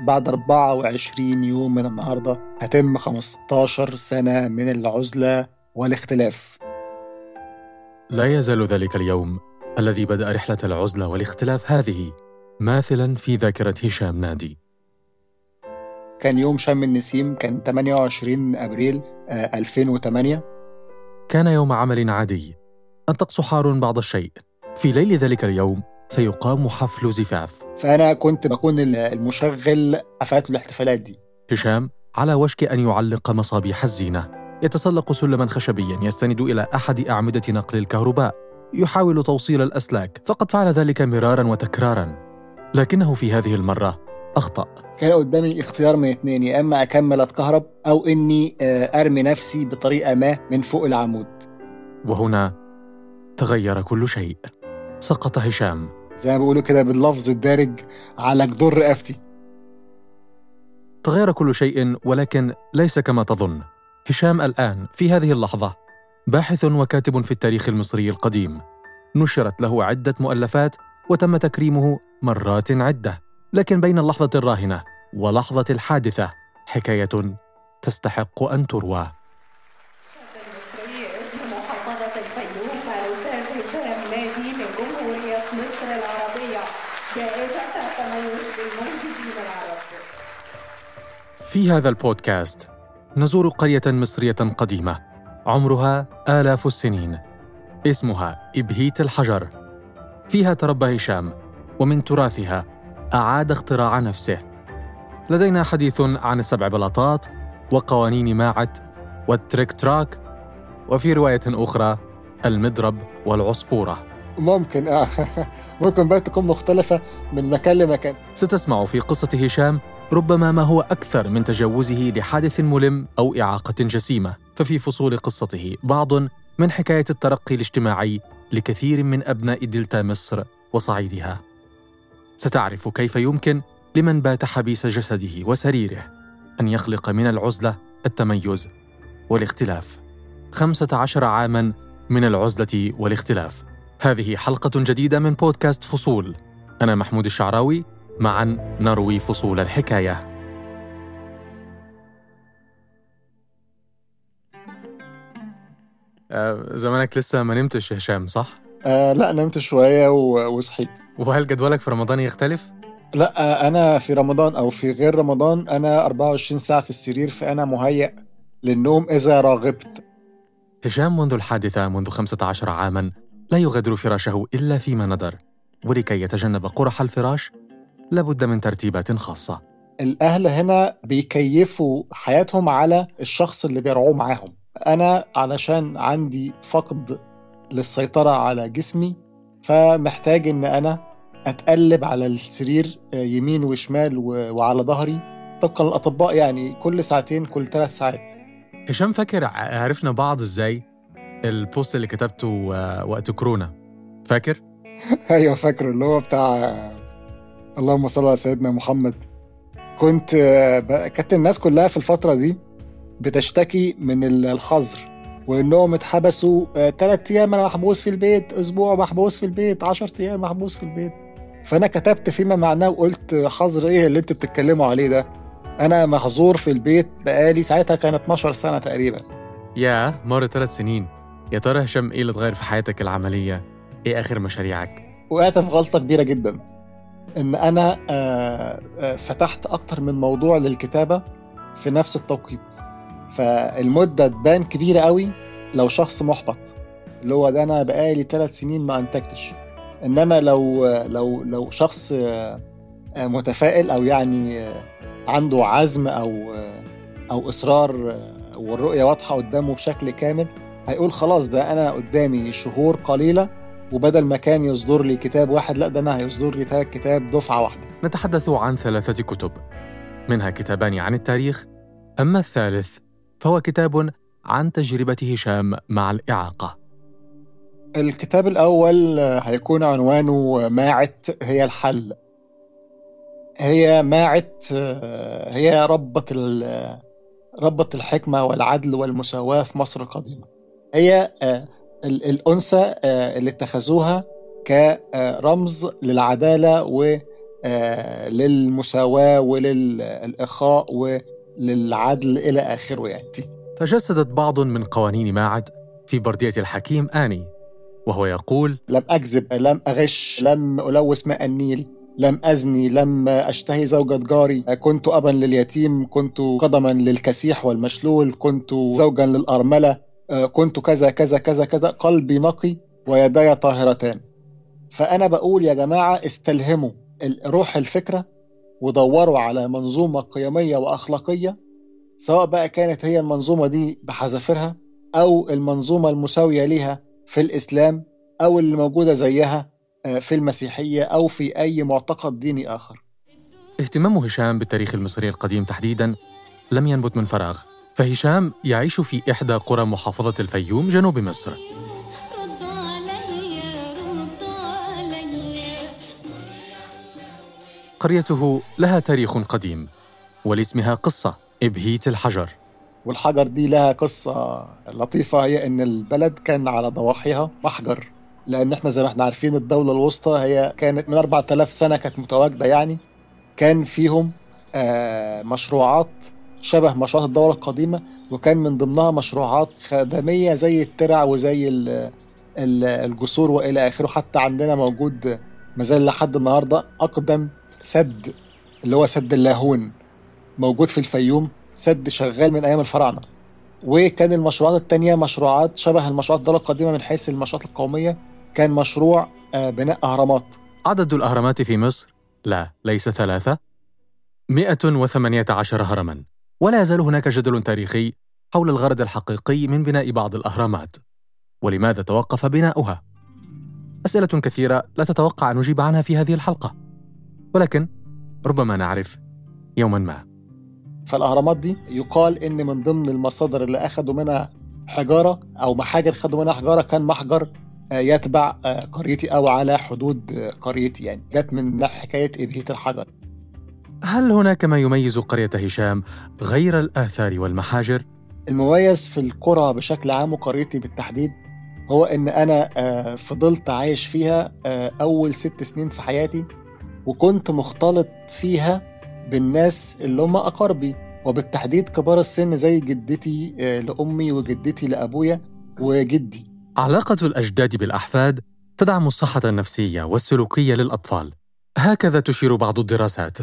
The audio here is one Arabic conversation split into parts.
بعد 24 يوم من النهاردة هتم 15 سنة من العزلة والاختلاف. لا يزال ذلك اليوم الذي بدأ رحلة العزلة والاختلاف هذه ماثلا في ذاكرة هشام نادي. كان يوم شم النسيم كان 28 أبريل آه، 2008 كان يوم عمل عادي. الطقس حار بعض الشيء. في ليل ذلك اليوم سيقام حفل زفاف. فأنا كنت بكون المشغل حفلات الاحتفالات دي. هشام على وشك أن يعلق مصابيح الزينة. يتسلق سلما خشبيا يستند إلى أحد أعمدة نقل الكهرباء. يحاول توصيل الأسلاك فقد فعل ذلك مرارا وتكرارا. لكنه في هذه المرة أخطأ. كان قدامي اختيار من اتنين يا إما أكمل أتكهرب أو إني آه، أرمي نفسي بطريقة ما من فوق العمود. وهنا تغير كل شيء. سقط هشام. زي ما بيقولوا كده باللفظ الدارج على جدور رقبتي. تغير كل شيء ولكن ليس كما تظن. هشام الآن في هذه اللحظة باحث وكاتب في التاريخ المصري القديم. نشرت له عدة مؤلفات وتم تكريمه مرات عدة. لكن بين اللحظة الراهنة ولحظة الحادثة حكاية تستحق أن تروى. محافظة الفيوم الأستاذ هشام نادي من جمهورية مصر العربية جائزة التميز للمنتجين العرب في هذا البودكاست نزور قرية مصرية قديمة عمرها آلاف السنين. اسمها إبهيت الحجر. فيها تربى هشام ومن تراثها أعاد اختراع نفسه. لدينا حديث عن السبع بلاطات وقوانين ماعت والتريك تراك وفي رواية أخرى المضرب والعصفورة ممكن آه ممكن بقى تكون مختلفة من مكان لمكان ستسمع في قصة هشام ربما ما هو أكثر من تجاوزه لحادث ملم أو إعاقة جسيمة، ففي فصول قصته بعض من حكاية الترقي الاجتماعي لكثير من أبناء دلتا مصر وصعيدها. ستعرف كيف يمكن لمن بات حبيس جسده وسريره أن يخلق من العزلة التميز والاختلاف. خمسة عشر عاماً من العزلة والاختلاف. هذه حلقة جديدة من بودكاست فصول. أنا محمود الشعراوي معا نروي فصول الحكاية آه، زمانك لسه ما نمتش يا هشام صح؟ آه لا نمت شوية و- وصحيت وهل جدولك في رمضان يختلف؟ لا آه أنا في رمضان أو في غير رمضان أنا 24 ساعة في السرير فأنا مهيأ للنوم إذا راغبت هشام منذ الحادثة منذ 15 عاما لا يغادر فراشه إلا فيما ندر ولكي يتجنب قرح الفراش لابد من ترتيبات خاصة. الأهل هنا بيكيفوا حياتهم على الشخص اللي بيرعوه معاهم. أنا علشان عندي فقد للسيطرة على جسمي فمحتاج إن أنا أتقلب على السرير آه، يمين وشمال وعلى ظهري. طبقا للاطباء يعني كل ساعتين كل ثلاث ساعات. هشام فاكر عرفنا بعض إزاي؟ البوست اللي كتبته آه، وقت كورونا. فاكر؟ أيوه فاكره اللي هو بتاع آه، اللهم صل على سيدنا محمد. كنت آه، كانت الناس كلها في الفترة دي بتشتكي من ال- الحظر وإنهم اتحبسوا ثلاث أيام أنا محبوس في البيت أسبوع محبوس في البيت 10 أيام محبوس في البيت. فأنا كتبت فيما معناه وقلت آه، حظر إيه اللي أنتوا بتتكلموا عليه ده؟ أنا محظور في البيت بقالي ساعتها كان 12 سنة تقريبا. يا مر ثلاث سنين. يا ترى هشام إيه اللي اتغير في حياتك العملية؟ إيه آخر مشاريعك؟ وقعت في غلطة كبيرة جدا. إن أنا آه، آه، فتحت أكتر من موضوع للكتابة في نفس التوقيت. فالمدة تبان كبيرة قوي لو شخص محبط. اللي هو ده أنا بقالي ثلاث سنين ما أنتجتش. إنما لو لو لو شخص آه، آه، متفائل أو يعني آه، عنده عزم أو أو إصرار آه، والرؤية واضحة قدامه بشكل كامل هيقول خلاص ده أنا قدامي شهور قليلة وبدل ما كان يصدر لي كتاب واحد لا ده أنا هيصدر لي ثلاث كتاب دفعة واحدة. نتحدث عن ثلاثة كتب منها كتابان عن التاريخ أما الثالث فهو كتاب عن تجربة هشام مع الإعاقة. الكتاب الأول هيكون عنوانه ماعت هي الحل. هي ماعت آه، هي ربة ال- ربة الحكمة والعدل والمساواة في مصر القديمة. هي آه، ال- الأنثى آه، اللي اتخذوها كرمز للعدالة آه، للمساواة وللإخاء وللعدل إلى آخره يعني تجسدت بعض من قوانين ماعد في بردية الحكيم آني وهو يقول لم أكذب لم أغش لم ألوث ماء النيل. لم أزني لم أشتهي زوجة جاري كنت أبا لليتيم كنت قدما للكسيح والمشلول كنت زوجا للأرملة. كنت كذا كذا كذا كذا. قلبي نقي ويداي طاهرتان. فأنا بقول يا جماعة استلهموا روح الفكرة ودوروا على منظومة قيمية وأخلاقية سواء بقى كانت هي المنظومة دي بحذافيرها أو المنظومة المساوية ليها في الإسلام أو اللي موجودة زيها. في المسيحية أو في أي معتقد ديني آخر. اهتمام هشام بالتاريخ المصري القديم تحديدا لم ينبت من فراغ فهشام يعيش في إحدى قرى محافظة الفيوم جنوب مصر. قريته لها تاريخ قديم ولاسمها قصة إبهيت الحجر. والحجر دي لها قصة لطيفة هي إن البلد كان على ضواحيها محجر لأن إحنا زي ما إحنا عارفين الدولة الوسطى هي كانت من 4000 سنة كانت متواجدة يعني. كان فيهم آه مشروعات شبه مشروعات الدولة القديمة وكان من ضمنها مشروعات خدمية زي الترع وزي الجسور وإلى آخره. حتى عندنا موجود مازال لحد النهاردة أقدم سد اللي هو سد اللاهون موجود في الفيوم سد شغال من أيام الفراعنة. وكان المشروعات التانية مشروعات شبه المشروعات الدولة القديمة من حيث المشروعات القومية. كان مشروع آه، بناء أهرامات. عدد الأهرامات في مصر؟ لا ليس ثلاثة. 118 هرما. ولا يزال هناك جدل تاريخي حول الغرض الحقيقي من بناء بعض الأهرامات. ولماذا توقف بناؤها؟ أسئلة كثيرة لا تتوقع أن نجيب عنها في هذه الحلقة. ولكن ربما نعرف يوما ما. فالأهرامات دي يقال إن من ضمن المصادر اللي أخذوا منها حجارة أو محاجر خدوا منها حجارة كان محجر. يتبع آه، قريتي أو على حدود آه، قريتي يعني جت من حكاية ابهيه الحجر. هل هناك ما يميز قرية هشام غير الآثار والمحاجر؟ المميز في القرى بشكل عام وقريتي بالتحديد هو إن أنا فضلت عايش فيها أول ست سنين في حياتي وكنت مختلط فيها بالناس اللي هم أقاربي وبالتحديد كبار السن زي جدتي آه، لأمي وجدتي لأبويا وجدي. علاقة الأجداد بالأحفاد تدعم الصحة النفسية والسلوكية للأطفال. هكذا تشير بعض الدراسات.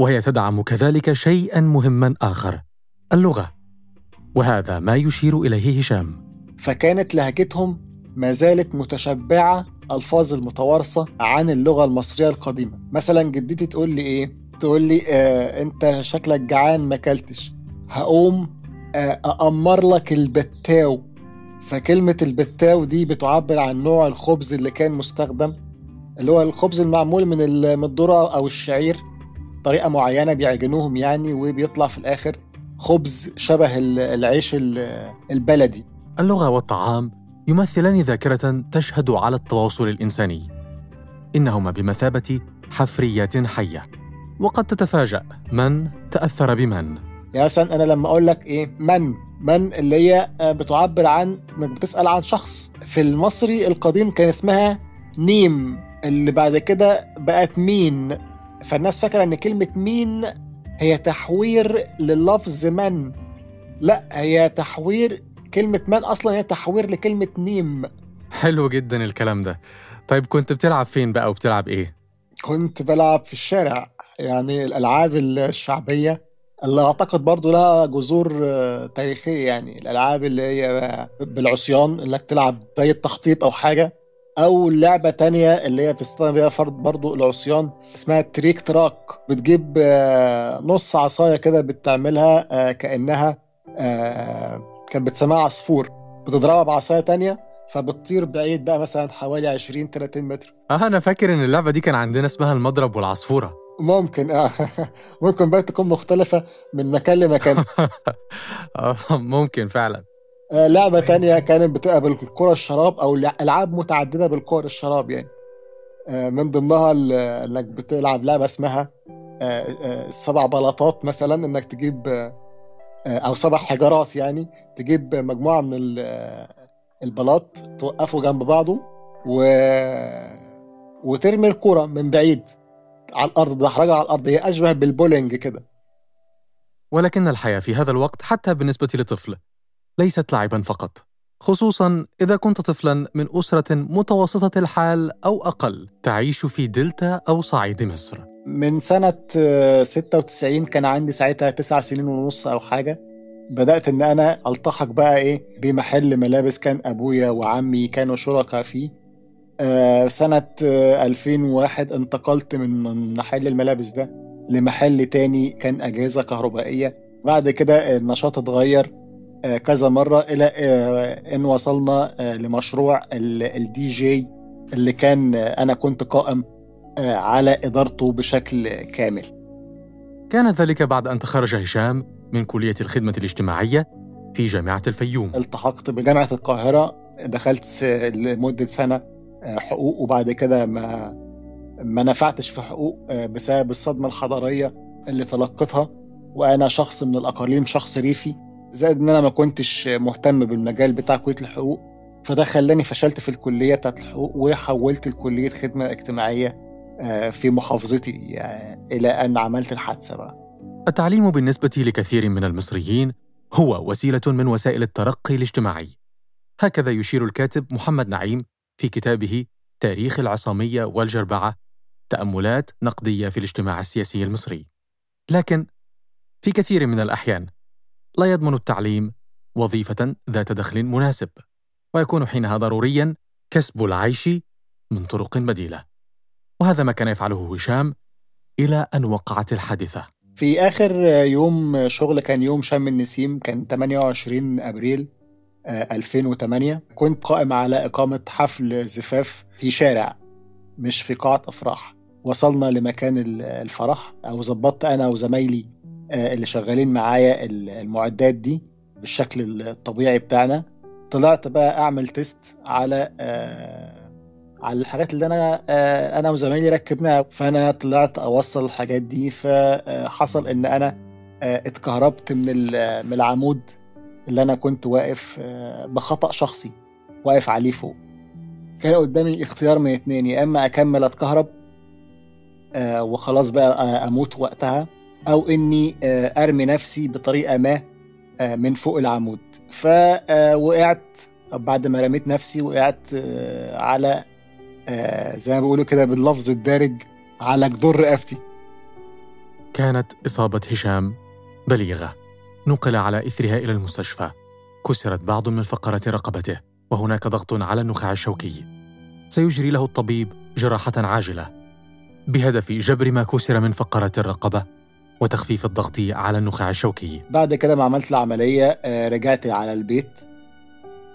وهي تدعم كذلك شيئا مهما آخر اللغة. وهذا ما يشير إليه هشام. فكانت لهجتهم ما زالت متشبعة ألفاظ المتوارثة عن اللغة المصرية القديمة. مثلا جدتي تقول لي إيه؟ تقول لي آه أنت شكلك جعان ما أكلتش. هقوم آه أأمر لك البتاو. فكلمة البتاو دي بتعبر عن نوع الخبز اللي كان مستخدم اللي هو الخبز المعمول من الذرة أو الشعير طريقة معينة بيعجنوهم يعني وبيطلع في الآخر خبز شبه العيش البلدي. اللغة والطعام يمثلان ذاكرة تشهد على التواصل الإنساني. إنهما بمثابة حفريات حية. وقد تتفاجأ من تأثر بمن. يا مثلا أنا لما أقول لك إيه من من اللي هي آه، بتعبر عن إنك بتسأل عن شخص. في المصري القديم كان اسمها نيم اللي بعد كده بقت مين. فالناس فاكرة إن كلمة مين هي تحوير للفظ من. لا هي تحوير كلمة من أصلا هي تحوير لكلمة نيم. حلو جدا الكلام ده. طيب كنت بتلعب فين بقى وبتلعب إيه؟ كنت بلعب في الشارع. يعني الألعاب الشعبية اللي أعتقد برضو لها جذور آه، تاريخية يعني الألعاب اللي هي بالعصيان إنك تلعب زي التخطيط أو حاجة أو لعبة تانية اللي هي بتستخدم فيها فرد برضو العصيان اسمها تريك تراك. بتجيب آه، نص عصاية كده بتعملها آه، كأنها كانت بتسميها عصفور. بتضربها بعصاية تانية فبتطير بعيد بقى مثلا حوالي 20 30 متر. آه أنا فاكر إن اللعبة دي كان عندنا اسمها المضرب والعصفورة. ممكن آه. ممكن بقى تكون مختلفة من مكان لمكان. آه ممكن فعلا. آه لعبة تانية كانت بتبقى بالكرة الشراب أو ألعاب متعددة بالكرة الشراب يعني. آه من ضمنها إنك بتلعب لعبة اسمها آه آه سبع بلاطات مثلا إنك تجيب آه أو سبع حجارات يعني تجيب مجموعة من البلاط توقفه جنب بعضه و... وترمي الكرة من بعيد. على الأرض دحرجه على الأرض. هي أشبه بالبولينج كده. ولكن الحياة في هذا الوقت حتى بالنسبة لطفل ليست لعبا فقط خصوصا إذا كنت طفلا من أسرة متوسطة الحال أو أقل تعيش في دلتا أو صعيد مصر. من سنة آه، 96 كان عندي ساعتها تسع سنين ونص أو حاجة. بدأت إن أنا ألتحق بقى إيه بمحل ملابس كان أبويا وعمي كانوا شركاء فيه. آه، سنة آه، 2001 انتقلت من محل الملابس ده لمحل تاني كان أجهزة كهربائية. بعد كده النشاط اتغير آه، كذا مرة إلى آه، إن وصلنا آه، لمشروع الدي جي اللي كان آه، أنا كنت قائم آه، على إدارته بشكل كامل. كان ذلك بعد أن تخرج هشام من كلية الخدمة الاجتماعية في جامعة الفيوم. التحقت بجامعة القاهرة دخلت لمدة سنة آه، حقوق وبعد كده ما ما نفعتش في حقوق آه، بسبب الصدمة الحضارية اللي تلقتها وأنا شخص من الأقاليم شخص ريفي زائد إن أنا ما كنتش مهتم بالمجال بتاع كلية الحقوق. فده خلاني فشلت في الكلية بتاعت الحقوق وحولت لكلية خدمة اجتماعية آه، في محافظتي آه، إلى أن عملت الحادثة بقى. التعليم بالنسبة لكثير من المصريين هو وسيلة من وسائل الترقي الاجتماعي. هكذا يشير الكاتب محمد نعيم في كتابه تاريخ العصامية والجربعة تأملات نقدية في الاجتماع السياسي المصري. لكن في كثير من الأحيان لا يضمن التعليم وظيفة ذات دخل مناسب ويكون حينها ضروريا كسب العيش من طرق بديلة. وهذا ما كان يفعله هشام إلى أن وقعت الحادثة. في آخر يوم شغل كان يوم شم النسيم كان 28 أبريل 2008 كنت قائم على إقامة حفل زفاف في شارع مش في قاعة أفراح. وصلنا لمكان ال- الفرح أو ظبطت أنا وزمايلي آه، اللي شغالين معايا ال- المعدات دي بالشكل الطبيعي بتاعنا. طلعت بقى أعمل تيست على آه، على الحاجات اللي أنا آه، أنا وزمايلي ركبناها. فأنا طلعت أوصل الحاجات دي فحصل إن أنا آه، اتكهربت من العمود. اللي أنا كنت واقف آه، بخطأ شخصي واقف عليه فوق. كان قدامي اختيار من اتنين يا إما أكمل أتكهرب آه، وخلاص بقى آه، أموت وقتها أو إني آه، أرمي نفسي بطريقة ما من فوق العمود. فوقعت بعد ما رميت نفسي وقعت على زي ما بيقولوا كده باللفظ الدارج على جدور رقبتي. كانت إصابة هشام بليغة. نقل على إثرها إلى المستشفى. كسرت بعض من فقرات رقبته وهناك ضغط على النخاع الشوكي. سيجري له الطبيب جراحة عاجلة. بهدف جبر ما كسر من فقرات الرقبة وتخفيف الضغط على النخاع الشوكي. بعد كده ما عملت العملية آه، رجعت على البيت.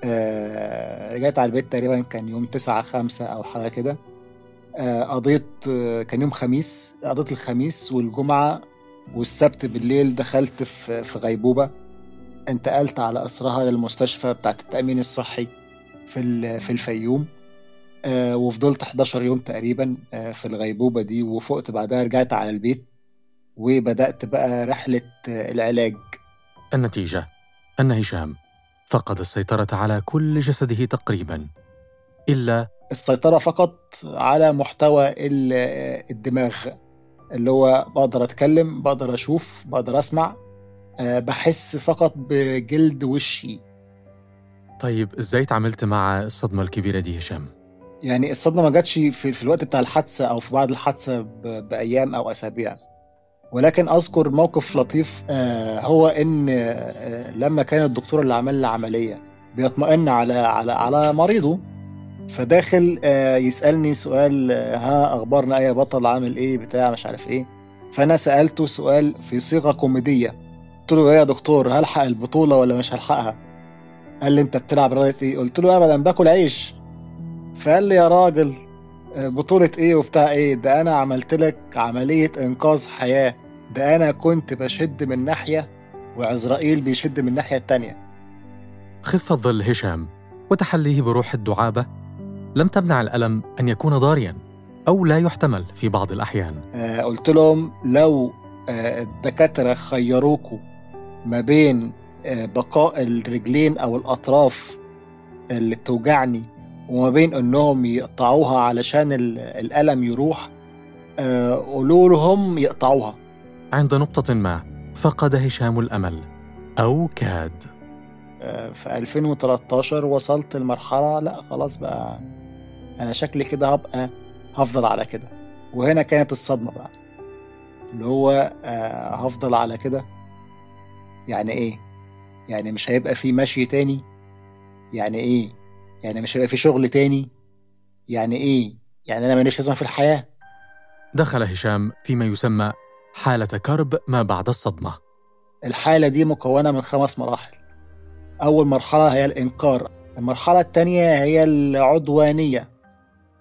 آه، رجعت على البيت تقريبا كان يوم تسعة خمسة أو حاجة كده. آه، قضيت كان يوم خميس قضيت الخميس والجمعة والسبت بالليل دخلت في في غيبوبة. انتقلت على أسرها للمستشفى بتاعت التأمين الصحي في في الفيوم. آه، وفضلت 11 يوم تقريبا آه، في الغيبوبة دي. وفقت بعدها رجعت على البيت. وبدأت بقى رحلة آه، العلاج. النتيجة أن هشام فقد السيطرة على كل جسده تقريبا إلا السيطرة فقط على محتوى ال- الدماغ. اللي هو بقدر أتكلم بقدر أشوف بقدر أسمع آه، بحس فقط بجلد وشي طيب إزاي تعاملت مع الصدمة الكبيرة دي هشام؟ يعني الصدمة ما جاتش في, في الوقت بتاع الحادثة أو في بعد الحادثة ب- بأيام أو أسابيع ولكن أذكر موقف لطيف آه، هو إن آه، لما كان الدكتور اللي عمل لي عملية بيطمئن على على على مريضه فداخل آه، يسألني سؤال آه، ها أخبارنا إيه؟ يا بطل عامل إيه؟ بتاع مش عارف إيه. فأنا سألته سؤال في صيغة كوميدية. قلت له إيه يا دكتور؟ هلحق البطولة ولا مش هلحقها؟ قال لي أنت بتلعب رياضة إيه؟ قلت له أبدا باكل عيش. فقال لي يا راجل آه، بطولة إيه وبتاع إيه؟ ده أنا عملت لك عملية إنقاذ حياة. ده أنا كنت بشد من ناحية وعزرائيل بيشد من الناحية التانية. خفة ظل هشام وتحليه بروح الدعابة. لم تمنع الألم أن يكون ضاريا أو لا يحتمل في بعض الأحيان. آه قلت لهم لو آه الدكاترة خيروكوا ما بين آه بقاء الرجلين أو الأطراف اللي بتوجعني وما بين إنهم يقطعوها علشان ال- الألم يروح قولوا لهم يقطعوها. عند نقطة ما فقد هشام الأمل أو كاد. في 2013 وصلت لمرحلة لا خلاص بقى. أنا شكلي كده هبقى هفضل على كده وهنا كانت الصدمة بقى اللي هو آه، هفضل على كده يعني إيه؟ يعني مش هيبقى في مشي تاني؟ يعني إيه؟ يعني مش هيبقى في شغل تاني؟ يعني إيه؟ يعني أنا ماليش لازمة في الحياة؟ دخل هشام فيما يسمى حالة كرب ما بعد الصدمة الحالة دي مكونة من خمس مراحل أول مرحلة هي الإنكار المرحلة التانية هي العدوانية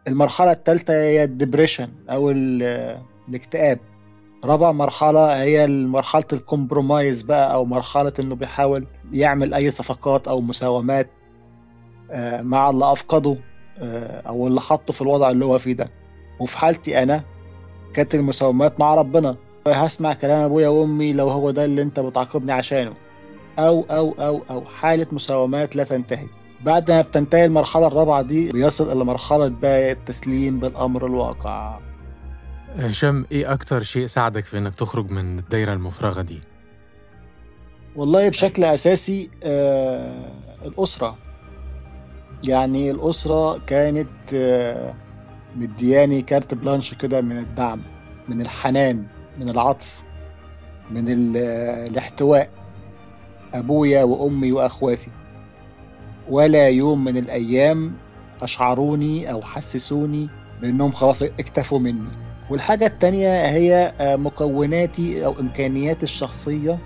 المرحلة التالتة هي ال depression أو ال- الاكتئاب. رابع مرحلة هي مرحلة ال compromise بقى أو مرحلة إنه بيحاول يعمل أي صفقات أو مساومات آه، مع اللي أفقده آه، أو اللي حطه في الوضع اللي هو فيه ده. وفي حالتي أنا كانت المساومات مع ربنا. هسمع كلام أبويا وأمي لو هو ده اللي أنت بتعاقبني عشانه. أو أو أو أو حالة مساومات لا تنتهي. بعد ما بتنتهي المرحلة الرابعة دي بيصل إلى مرحلة بقى التسليم بالأمر الواقع. هشام إيه أكتر شيء ساعدك في إنك تخرج من الدايرة المفرغة دي؟ والله بشكل أساسي آه الأسرة. يعني الأسرة كانت آه مدياني كارت بلانش كده من الدعم من الحنان من العطف من آه، الاحتواء. أبويا وأمي وأخواتي. ولا يوم من الأيام أشعروني أو حسسوني بأنهم خلاص اكتفوا مني. والحاجة التانية هي آه، مكوناتي أو إمكانياتي الشخصية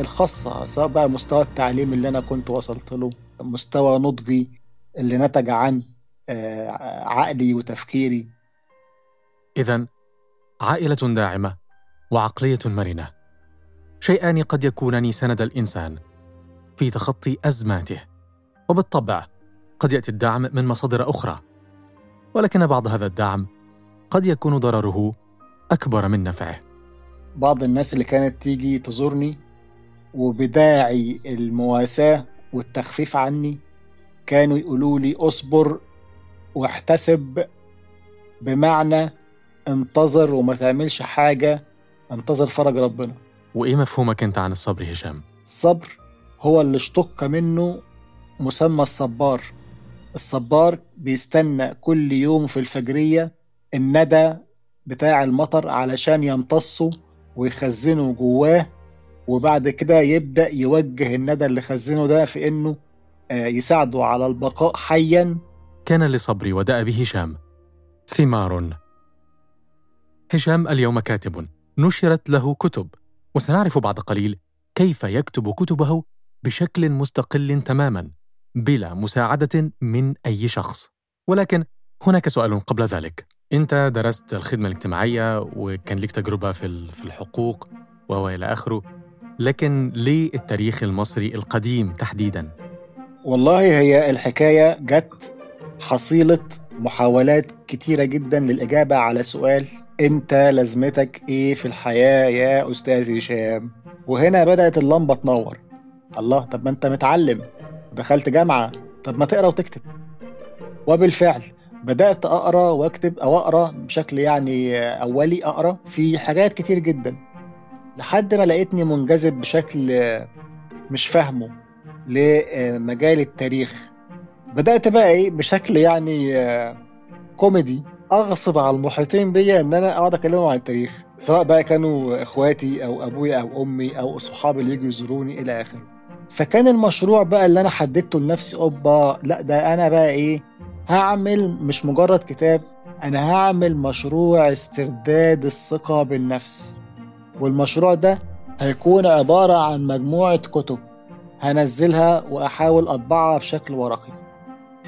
الخاصة سواء بقى مستوى التعليم اللي أنا كنت وصلت له مستوى نضجي اللي نتج عن آه، عقلي وتفكيري. إذا عائلة داعمة وعقلية مرنة. شيئان قد يكونان سند الإنسان في تخطي أزماته. وبالطبع قد يأتي الدعم من مصادر أخرى ولكن بعض هذا الدعم قد يكون ضرره أكبر من نفعه بعض الناس اللي كانت تيجي تزورني وبداعي المواساة والتخفيف عني كانوا يقولوا لي اصبر واحتسب بمعنى انتظر وما تعملش حاجة انتظر فرج ربنا وإيه مفهومك أنت عن الصبر هشام؟ الصبر هو اللي اشتق منه مسمى الصبار. الصبار بيستنى كل يوم في الفجرية الندى بتاع المطر علشان يمتصه ويخزنه جواه وبعد كده يبدأ يوجه الندى اللي خزنه ده في إنه آه، يساعده على البقاء حيا. كان لصبري ودأب هشام. ثمار. هشام اليوم كاتب. نشرت له كتب. وسنعرف بعد قليل كيف يكتب كتبه بشكل مستقل تماما. بلا مساعدة من أي شخص. ولكن هناك سؤال قبل ذلك. أنت درست الخدمة الاجتماعية وكان لك تجربة في في الحقوق وإلى آخره لكن ليه التاريخ المصري القديم تحديداً؟ والله هي الحكاية جت حصيلة محاولات كتيرة جدا للإجابة على سؤال أنت لازمتك إيه في الحياة يا أستاذ هشام؟ وهنا بدأت اللمبة تنور. الله طب ما أنت متعلم. ودخلت جامعة. طب ما تقرأ وتكتب. وبالفعل بدأت أقرأ وأكتب أو أقرأ بشكل يعني أولي أقرأ في حاجات كتير جدا. لحد ما لقيتني منجذب بشكل مش فاهمه لمجال التاريخ. بدأت بقى إيه؟ بشكل يعني كوميدي. أغصب على المحيطين بيا إن أنا أقعد أكلمهم عن التاريخ سواء بقى كانوا إخواتي أو أبويا أو أمي أو صحابي اللي يجوا يزوروني إلى آخره. فكان المشروع بقى اللي أنا حددته لنفسي أوبا لأ ده أنا بقى إيه هعمل مش مجرد كتاب أنا هعمل مشروع استرداد الثقة بالنفس. والمشروع ده هيكون عبارة عن مجموعة كتب هنزلها وأحاول أطبعها بشكل ورقي.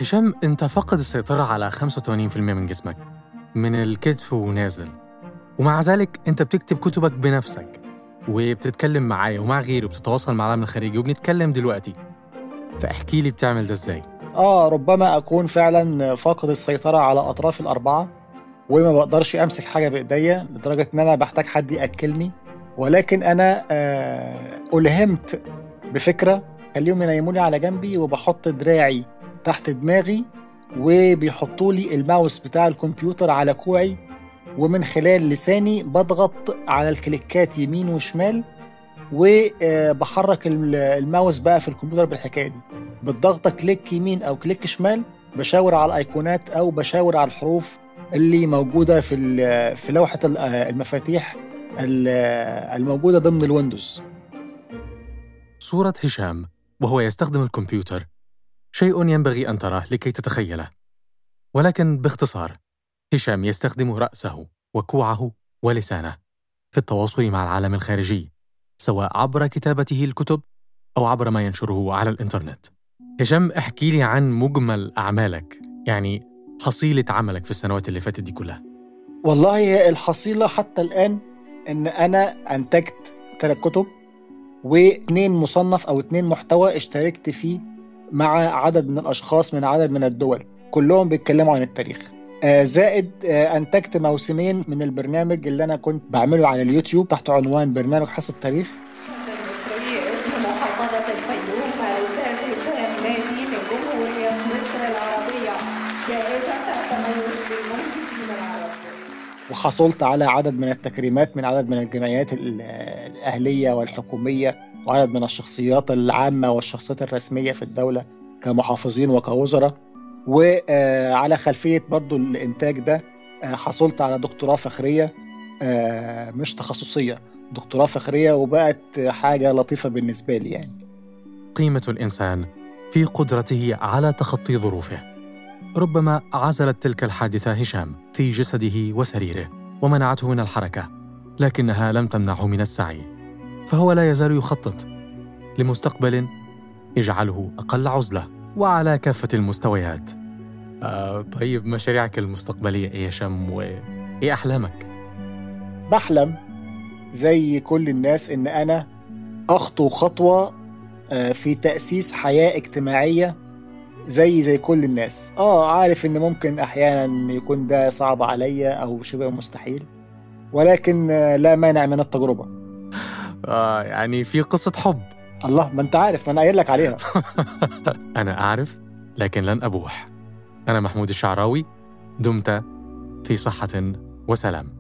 هشام أنت فقد السيطرة على 85% من جسمك من الكتف ونازل ومع ذلك أنت بتكتب كتبك بنفسك. وبتتكلم معايا ومع غيري وبتتواصل مع العالم الخارجي وبنتكلم دلوقتي. فاحكي لي بتعمل ده إزاي؟ آه ربما أكون فعلا فاقد السيطرة على أطراف الأربعة وما بقدرش أمسك حاجة بإيديا لدرجة إن أنا بحتاج حد يأكلني. ولكن أنا آه ألهمت بفكرة خليهم ينيموني على جنبي وبحط دراعي تحت دماغي وبيحطوا لي الماوس بتاع الكمبيوتر على كوعي. ومن خلال لساني بضغط على الكليكات يمين وشمال وبحرك الماوس بقى في الكمبيوتر بالحكاية دي. بالضغطه click يمين أو click شمال بشاور على الأيقونات أو بشاور على الحروف اللي موجودة في في لوحة المفاتيح الموجودة ضمن ال Windows. صوره هشام وهو يستخدم الكمبيوتر شيء ينبغي أن تراه لكي تتخيله. ولكن باختصار هشام يستخدم رأسه وكوعه ولسانه في التواصل مع العالم الخارجي سواء عبر كتابته الكتب أو عبر ما ينشره على الإنترنت. هشام احكي لي عن مجمل أعمالك يعني حصيلة عملك في السنوات اللي فاتت دي كلها. والله الحصيلة حتى الآن إن أنا أنتجت ثلاث كتب واثنين مصنف أو اثنين محتوى اشتركت فيه مع عدد من الأشخاص من عدد من الدول كلهم بيتكلموا عن التاريخ. آه زائد آه أنتجت موسمين من البرنامج اللي أنا كنت بعمله على اليوتيوب تحت عنوان برنامج حصة التاريخ وحصلت على عدد من التكريمات من عدد من الجمعيات الأهلية والحكومية وعدد من الشخصيات العامة والشخصيات الرسمية في الدولة كمحافظين وكوزراء. وعلى خلفية برضو الإنتاج ده حصلت على دكتوراه فخرية مش تخصصية دكتوراه فخرية وبقت حاجة لطيفة بالنسبة لي يعني. قيمة الإنسان في قدرته على تخطي ظروفه. ربما عزلت تلك الحادثة هشام في جسده وسريره ومنعته من الحركة لكنها لم تمنعه من السعي. فهو لا يزال يخطط لمستقبل يجعله أقل عزلة. وعلى كافة المستويات. آه طيب مشاريعك المستقبلية إيه يا شم؟ وإيه أحلامك؟ بحلم زي كل الناس إن أنا أخطو خطوة في تأسيس حياة اجتماعية زي زي كل الناس. آه عارف إن ممكن أحيانا يكون ده صعب عليا أو شبه مستحيل ولكن لا مانع من التجربة. آه يعني في قصة حب. الله ما أنت عارف ما أنا قايل لك عليها. أنا أعرف لكن لن أبوح. أنا محمود الشعراوي دمت في صحة وسلام.